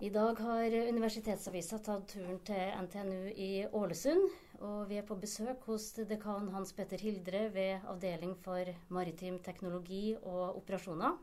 I dag har Universitetsavisa tatt turen til NTNU i Ålesund. Og vi er på besøk hos dekan Hans Petter Hildre ved Avdeling for maritim teknologi og operasjoner.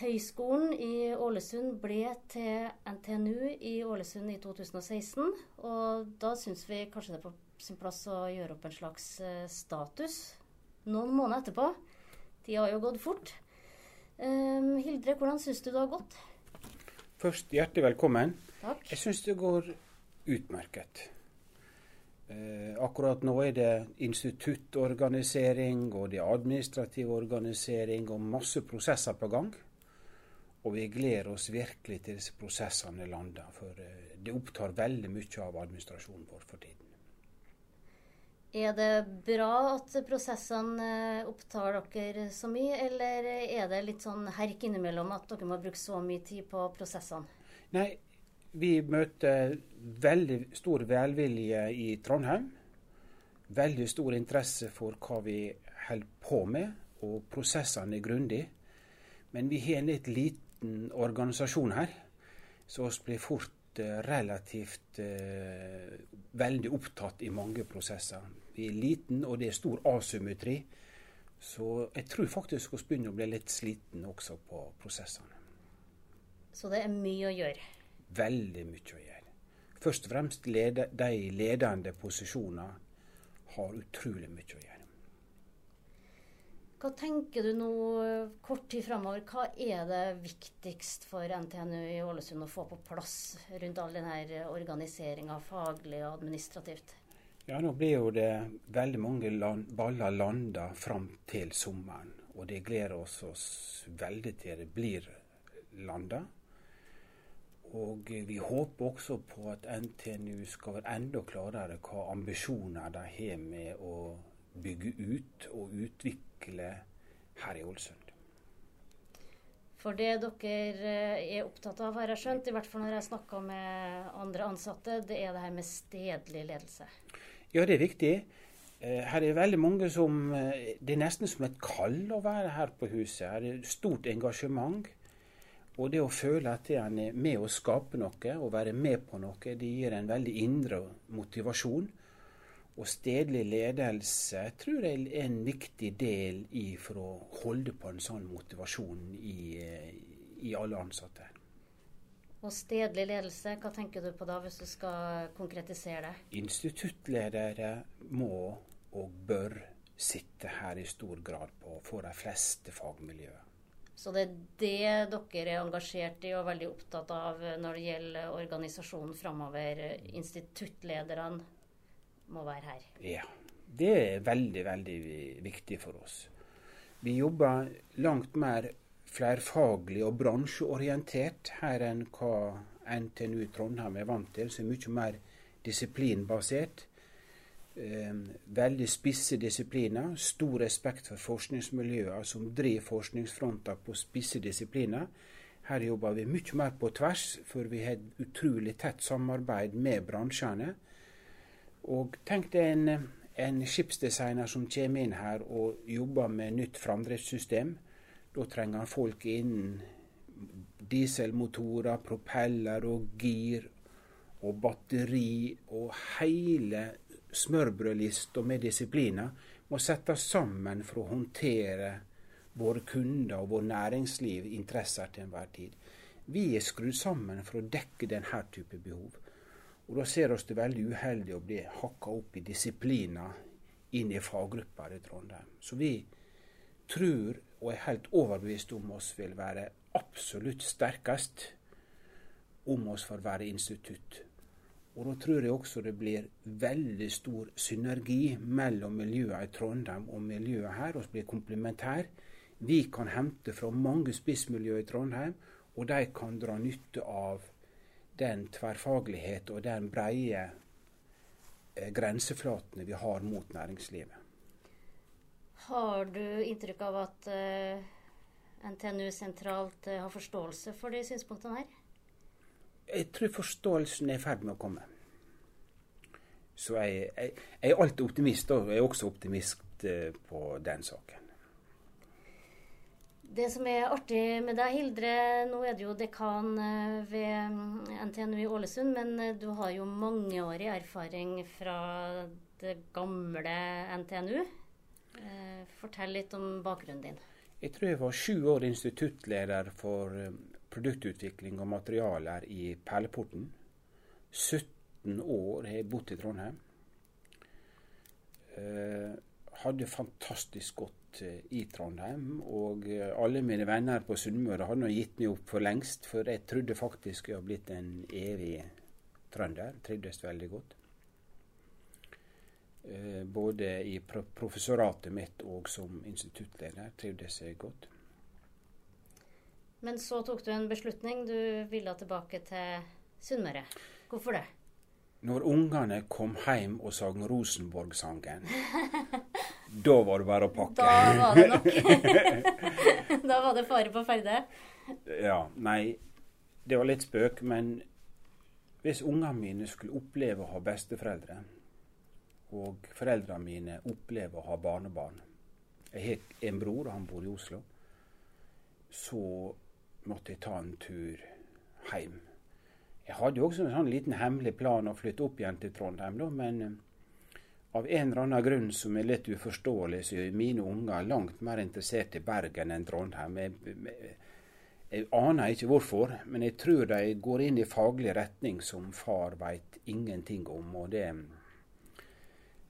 Høgskolen i Ålesund ble til NTNU i Ålesund i 2016. Og da syns vi kanskje det er på sin plass å gjøre opp en slags eh, status noen måneder etterpå. Tida har jo gått fort. Um, Hildre, hvordan syns du det har gått? Først hjertelig velkommen. Takk. Jeg syns det går utmerket. Eh, akkurat nå er det instituttorganisering og det er administrativ organisering og masse prosesser på gang. Og vi gleder oss virkelig til disse prosessene lander, for eh, det opptar veldig mye av administrasjonen vår for tiden. Er det bra at prosessene eh, opptar dere så mye, eller er det litt sånn herk innimellom at dere må bruke så mye tid på prosessene? Nei, vi møter veldig stor velvilje i Trondheim. Veldig stor interesse for hva vi holder på med, og prosessene er grundige. Men vi har en litt liten organisasjon her, så vi blir fort Eh, relativt eh, veldig opptatt i mange prosesser. Er liten, og det er stor asymmetri. Så jeg tror faktisk vi begynner å bli litt sliten også på prosessene. Så det er mye å gjøre? Veldig mye å gjøre. Først og fremst lede, de ledende posisjoner har utrolig mye å gjøre. Hva tenker du nå kort tid framover? Hva er det viktigst for NTNU i Ålesund å få på plass rundt all denne organiseringa faglig og administrativt? Ja, Nå blir jo det veldig mange land, baller landa fram til sommeren. Og det gleder oss oss veldig til det blir landa. Og vi håper også på at NTNU skal være enda klarere hva ambisjoner de har med å bygge ut og utvikle her i Ålesund. For det dere eh, er opptatt av, har jeg skjønt, i hvert fall når jeg snakker med andre ansatte, det er det her med stedlig ledelse. Ja, det er viktig. Eh, her er veldig mange som eh, Det er nesten som et kall å være her på huset. Her er stort engasjement. Og det å føle at en er med å skape noe og være med på noe, det gir en veldig indre motivasjon. Og stedlig ledelse tror jeg er en viktig del i for å holde på en sånn motivasjon i, i alle ansatte. Og stedlig ledelse, hva tenker du på da, hvis du skal konkretisere det? Instituttledere må og bør sitte her i stor grad på for de fleste fagmiljøer. Så det er det dere er engasjert i og veldig opptatt av når det gjelder organisasjonen framover, instituttlederne? må være her. Ja. Det er veldig, veldig viktig for oss. Vi jobber langt mer flerfaglig og bransjeorientert her enn hva NTNU Trondheim er vant til, som er mye mer disiplinbasert. Eh, veldig spisse disipliner. Stor respekt for forskningsmiljøer som driver forskningsfronter på spisse disipliner. Her jobber vi mye mer på tvers, for vi har et utrolig tett samarbeid med bransjene. Og tenk deg en, en skipsdesigner som kommer inn her og jobber med nytt framdriftssystem. Da trenger han folk innen dieselmotorer, propeller og gir og batteri og hele smørbrødlista med disipliner må settes sammen for å håndtere våre kunder og vår næringsliv interesser til enhver tid. Vi er skrudd sammen for å dekke denne type behov. Og Da ser oss det veldig uheldig å bli hakka opp i disipliner inn i faggrupper i Trondheim. Så vi tror, og er helt overbevist om oss vil være absolutt sterkest om oss for å være institutt. Og da tror jeg også det blir veldig stor synergi mellom miljøene i Trondheim og miljøet her, og blir komplementær. Vi kan hente fra mange spissmiljøer i Trondheim, og de kan dra nytte av den tverrfaglighet og den breie eh, grenseflatene vi har mot næringslivet. Har du inntrykk av at uh, eh, NTNU sentralt uh, har forståelse for de synspunktene her? Jeg tror forståelsen er i ferd med å komme. Så jeg, jeg, jeg er alltid optimist, og jeg er også optimist uh, på den saken. Det som er artig med deg, Hildre, nå er du jo dekan ved mm, NTNU i Ålesund, men du har jo mangeårig erfaring fra det gamle NTNU. Eh, fortell litt om bakgrunnen din. Jeg tror jeg var sju år instituttleder for produktutvikling og materialer i Perleporten. 17 år har jeg bodd i Trondheim. Hadde fantastisk godt Eh, i Trondheim. Og eh, alle mine venner på Sunnmøre hadde gitt meg opp for lengst, for jeg trodde faktisk jeg hadde blitt en evig trønder. Trivdes veldig godt. Eh, både i professoratet mitt og som instituttleder trivdes jeg godt. Men så tok du en beslutning. Du ville tilbake til Sunnmøre. Hvorfor det? Når ungene kom hjem og sang Rosenborg-sangen Da var det bare å pakke. Da var det nok. da var det fare på ferde. Ja. Nei, det var litt spøk. Men hvis ungene mine skulle oppleve å ha besteforeldre, og foreldrene mine opplever å ha barnebarn Jeg har en bror, og han bor i Oslo. Så måtte jeg ta en tur hjem. Jeg hadde jo også en sånn liten hemmelig plan å flytte opp igjen til Trondheim, da, men av en eller annen grunn som er litt uforståelig, så er mine unger langt mer interessert i Bergen enn Trondheim. Jeg, jeg, jeg, aner ikke hvorfor, men jeg tror de går inn i faglig retning som far veit ingenting om. Og det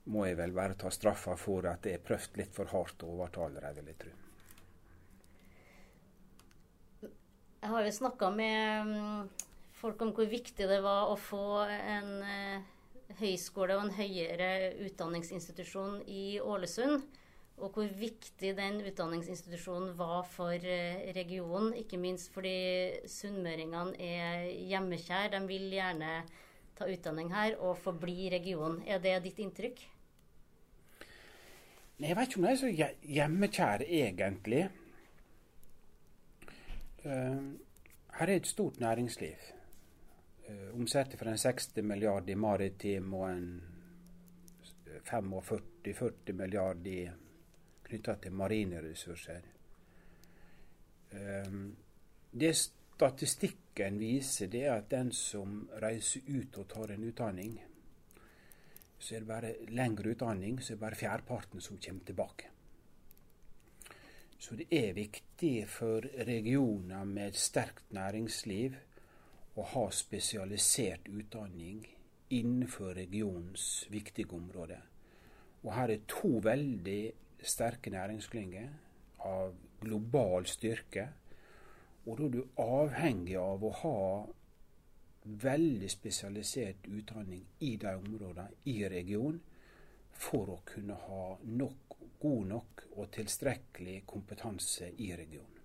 må jeg vel bare ta straffa for at jeg har prøvd litt for hardt å overtale dem, vil jeg tro. Jeg har jo snakka med mm, folk om hvor viktig det var å få en eh, høyskole og en høyere utdanningsinstitusjon i Ålesund. Og hvor viktig den utdanningsinstitusjonen var for eh, regionen. Ikke minst fordi sunnmøringene er hjemmekjær. De vil gjerne ta utdanning her og forbli regionen. Er det ditt inntrykk? Jeg vet ikke om de er så hjemmekjære, egentlig. Uh, her er et stort næringsliv Omsetter omsatte for en 60 milliard i maritim og en 45-40 milliard knytta til marine ressurser. Um, det statistikken viser, det er at den som reiser ut og tar en utdanning, så er det bare lengre utdanning, så er det bare fjerdeparten som kommer tilbake. Så det er viktig for regioner med sterkt næringsliv å ha spesialisert utdanning innenfor regionens viktige områder. Og her er to veldig sterke næringsklynger av global styrke. Og da er du avhengig av å ha veldig spesialisert utdanning i de områdene i regionen for å kunne ha nok, god nok og tilstrekkelig kompetanse i regionen.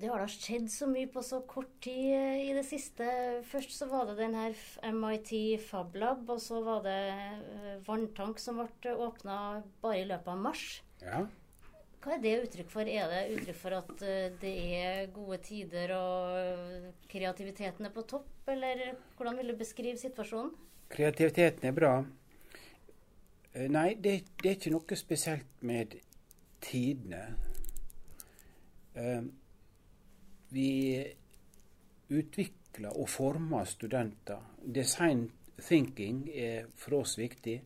Det har da skjedd så mye på så kort tid eh, i det siste. Først så var det den her MIT FabLab, og så var det eh, vanntank som ble åpna bare i løpet av mars. Ja. Hva er det uttrykk for? Er det uttrykk for at eh, det er gode tider og kreativiteten er på topp, eller hvordan vil du beskrive situasjonen? Kreativiteten er bra. Nei, det, det er ikke noe spesielt med tidene. Vi utvikler og former studenter. Design thinking er for oss viktig.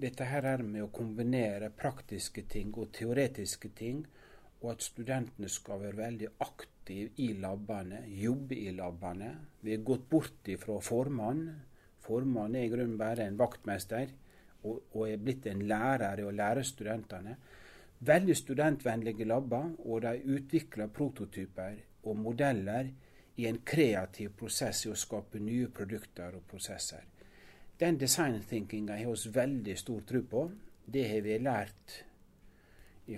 Dette her er med å kombinere praktiske ting og teoretiske ting, og at studentene skal være veldig aktive i labene, jobbe i labene. Vi har gått bort ifra formann. Formann er i grunnen bare en vaktmester, og, og er blitt en lærer i å lære studentene. Veldig studentvennlige labber, og de utvikler prototyper og modeller i en kreativ prosess i å skape nye produkter og prosesser. Den design thinkinga har vi veldig stor tro på. Det har vi lært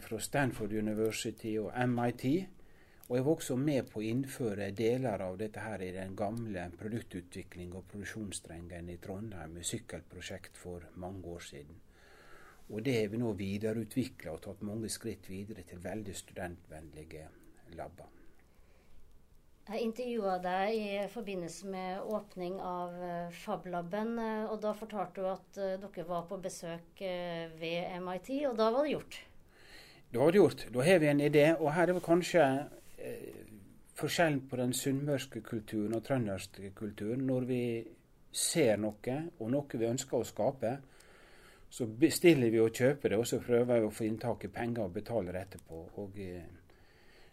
fra Stanford University og MIT. Og jeg var også med på å innføre deler av dette her i den gamle produktutvikling- og produksjonsstrengen i Trondheim med sykkelprosjekt for mange år siden. Og det har vi nå videreutvikla og tatt mange skritt videre til veldig studentvennlige labber. Jeg intervjua deg i forbindelse med åpning av eh, FabLaben. Eh, og da fortalte du at eh, dere var på besøk ved MIT, og da var det gjort? Da var det gjort. Da har vi en idé. Og her er vel kanskje eh, forskjellen på den sunnmørske kulturen og trønderske kulturen. Når vi ser noe, og noe vi ønsker å skape, så bestiller vi og kjøper det, og så prøver vi å få inntak i penger og betaler etterpå. Og, eh,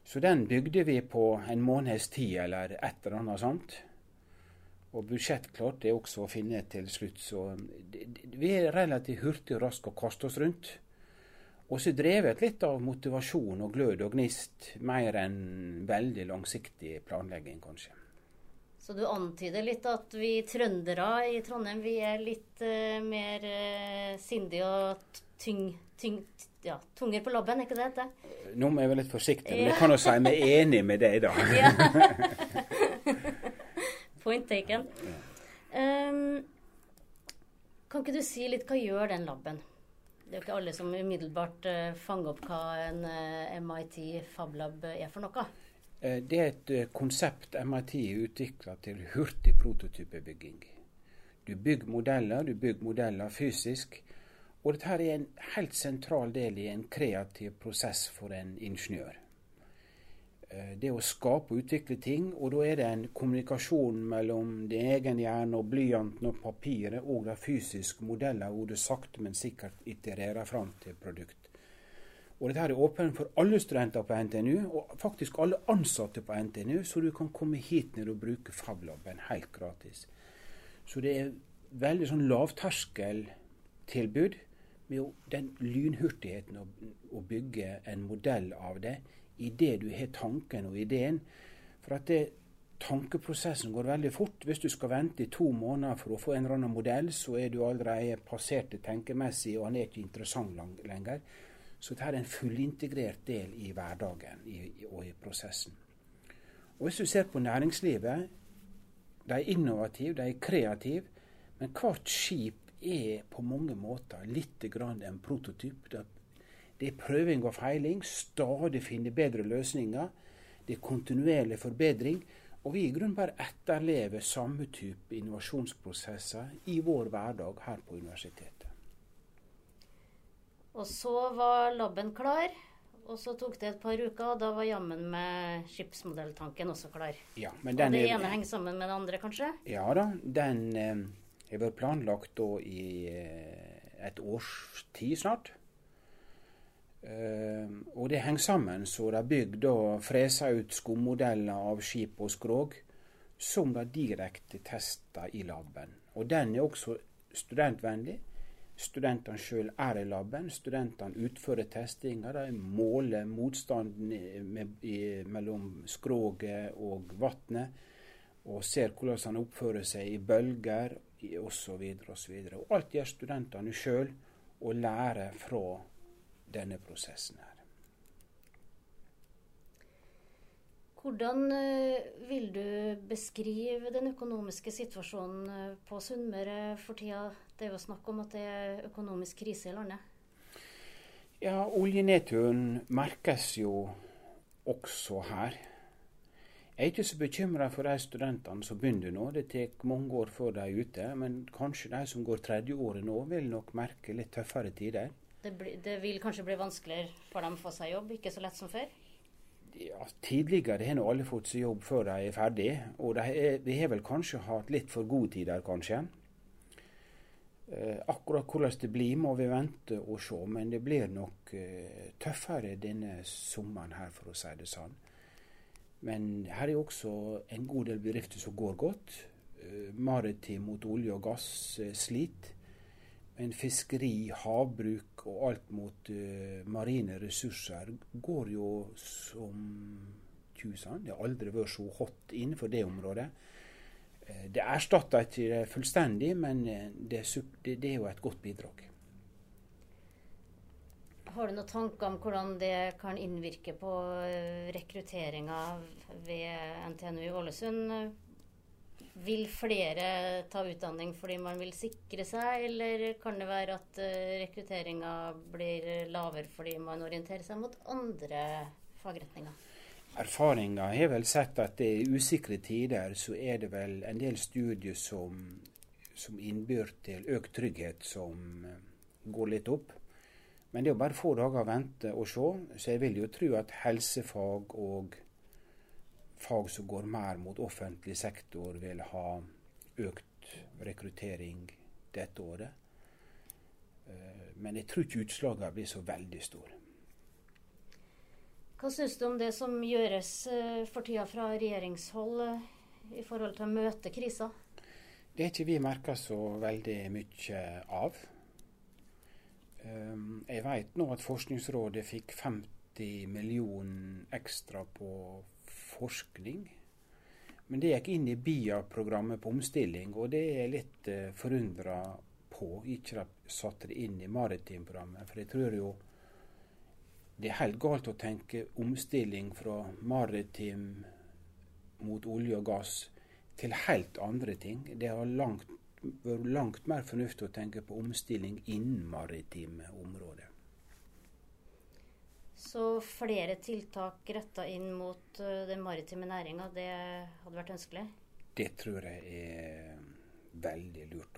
så den bygde vi på en måneds tid eller et eller annet sånt. Og budsjett klarte jeg også å finne til slutt. Så vi er relativt hurtige og raske å kaste oss rundt. Og så drevet litt av motivasjon og glød og gnist, mer enn veldig langsiktig planlegging, kanskje. Så du antyder litt at vi trøndere i Trondheim vi er litt uh, mer uh, sindige og tyng, tyng, ja, tunger på labben, er ikke det det? Nå må jeg være litt forsiktig, men jeg kan jo si meg enig med deg, da. Point taken. Um, kan ikke du si litt hva gjør den laben? Det er jo ikke alle som umiddelbart uh, fanger opp hva en MIT FabLab er for noe. Eh, det er et uh, konsept MIT er utvikla til hurtig prototypebygging. Du bygger modeller, du bygger modeller fysisk. Og dette er en helt sentral del i en kreativ prosess for en ingeniør. Eh, det å skape og utvikle ting, og da er det en kommunikasjon mellom din egen hjerne og blyanten og papiret og de fysiske modeller hvor du sakte, men sikkert itererer fram til produkt. Og dette er åpent for alle studenter på NTNU, og faktisk alle ansatte på NTNU, så du kan komme hit ned og bruke FabLaben helt gratis. Så det er veldig sånn lavterskeltilbud med den lynhurtigheten å, å, bygge en modell av det idet du har tanken og ideen. For at det, tankeprosessen går veldig fort. Hvis du skal vente i to måneder for å få en eller annen modell, så er du allerede passert det tenkemessig, og han er ikke interessant lenger. Så dette er en fullintegrert del i hverdagen i, og i prosessen. Og Hvis du ser på næringslivet, de er innovative, de er kreative, men hvert skip er på mange måter litt grann en prototyp. Det er prøving og feiling, stadig finne bedre løsninger. Det er kontinuerlig forbedring. Og vi i grunnen bare etterlever samme type innovasjonsprosesser i vår hverdag her på universitetet. Og så var laben klar. Og så tok det et par uker, og da var jammen med skipsmodelltanken også klar. Ja, men den og det ene henger sammen med det andre, kanskje? Ja da. Den har vært planlagt da i eh, et års tid snart. Uh, og det henger sammen, så de bygd og fresa ut skummodeller av skip og skrog som de direkte testa i laben. Og den er også studentvennlig. Studentene sjøl er i laben. Studentene utfører testinger. De måler motstanden mellom skroget og vannet. Og ser hvordan han oppfører seg i bølger osv. osv. Alt gjør studentene sjøl, og lærer fra denne prosessen her. Hvordan eh, vil du beskrive den økonomiske situasjonen eh, på Sunnmøre for tida? Det er jo snakk om at det er økonomisk krise i landet. Ja, oljenedturen merkes jo også her. Jeg er ikke så bekymra for de studentene som begynner nå. Det tar mange år før de er ute. Men kanskje de som går tredje året nå, vil nok merke litt tøffere tider. Det, bli, det vil kanskje bli vanskeligere for dem å få seg jobb? Ikke så lett som før? ja, tidligere har nå alle fått seg jobb før de er ferdig, og de, er, de har vel kanskje hatt litt for god tid der, kanskje. Eh, akkurat hvordan det blir, må vi vente og se, men det blir nok eh, tøffere denne sommeren her, for å si det sånn. Men her er også en god del bedrifter som går godt. Eh, maritim mot olje og gass eh, sliter. Men fiskeri, havbruk og alt mot uh, marine ressurser går jo som tusen. Det har aldri vært så hot innenfor det området. Det erstatter ikke fullstendig, men eh, det, det, er jo et godt bidrag. Har du noen tanker om hvordan det kan innvirke på rekrutteringa ved NTNU i Ålesund? Vil flere ta utdanning fordi man vil sikre seg, eller kan det være at uh, rekrutteringa blir lavere fordi man orienterer seg mot andre fagretninger? Erfaringa har vel sett at i usikre tider så er det vel en del studier som, som innbyr til økt trygghet, som uh, går litt opp. Men det er jo bare få dager å vente og se, så jeg vil jo tro at helsefag og fag som går mer mot offentlig sektor, vil ha økt rekruttering dette året. Eh, men jeg tror ikke utslagene blir så veldig store. Hva syns du om det som gjøres eh, for tida fra regjeringshold eh, i forhold til å møte krisa? Det har ikke vi merka så veldig mye av. Ehm, jeg vet nå at Forskningsrådet fikk 50 millioner ekstra på forskning. Men det gikk inn i BIA-programmet på omstilling, og det er jeg litt uh, forundra på. Ikke de satte det inn i maritimprogrammet. For jeg tror jo det er helt galt å tenke omstilling fra maritim mot olje og gass til helt andre ting. Det har langt, vært langt mer fornuftig å tenke på omstilling innen maritime områder. Så flere tiltak retta inn mot uh, den maritime næringa, det hadde vært ønskelig? Det tror jeg er veldig lurt.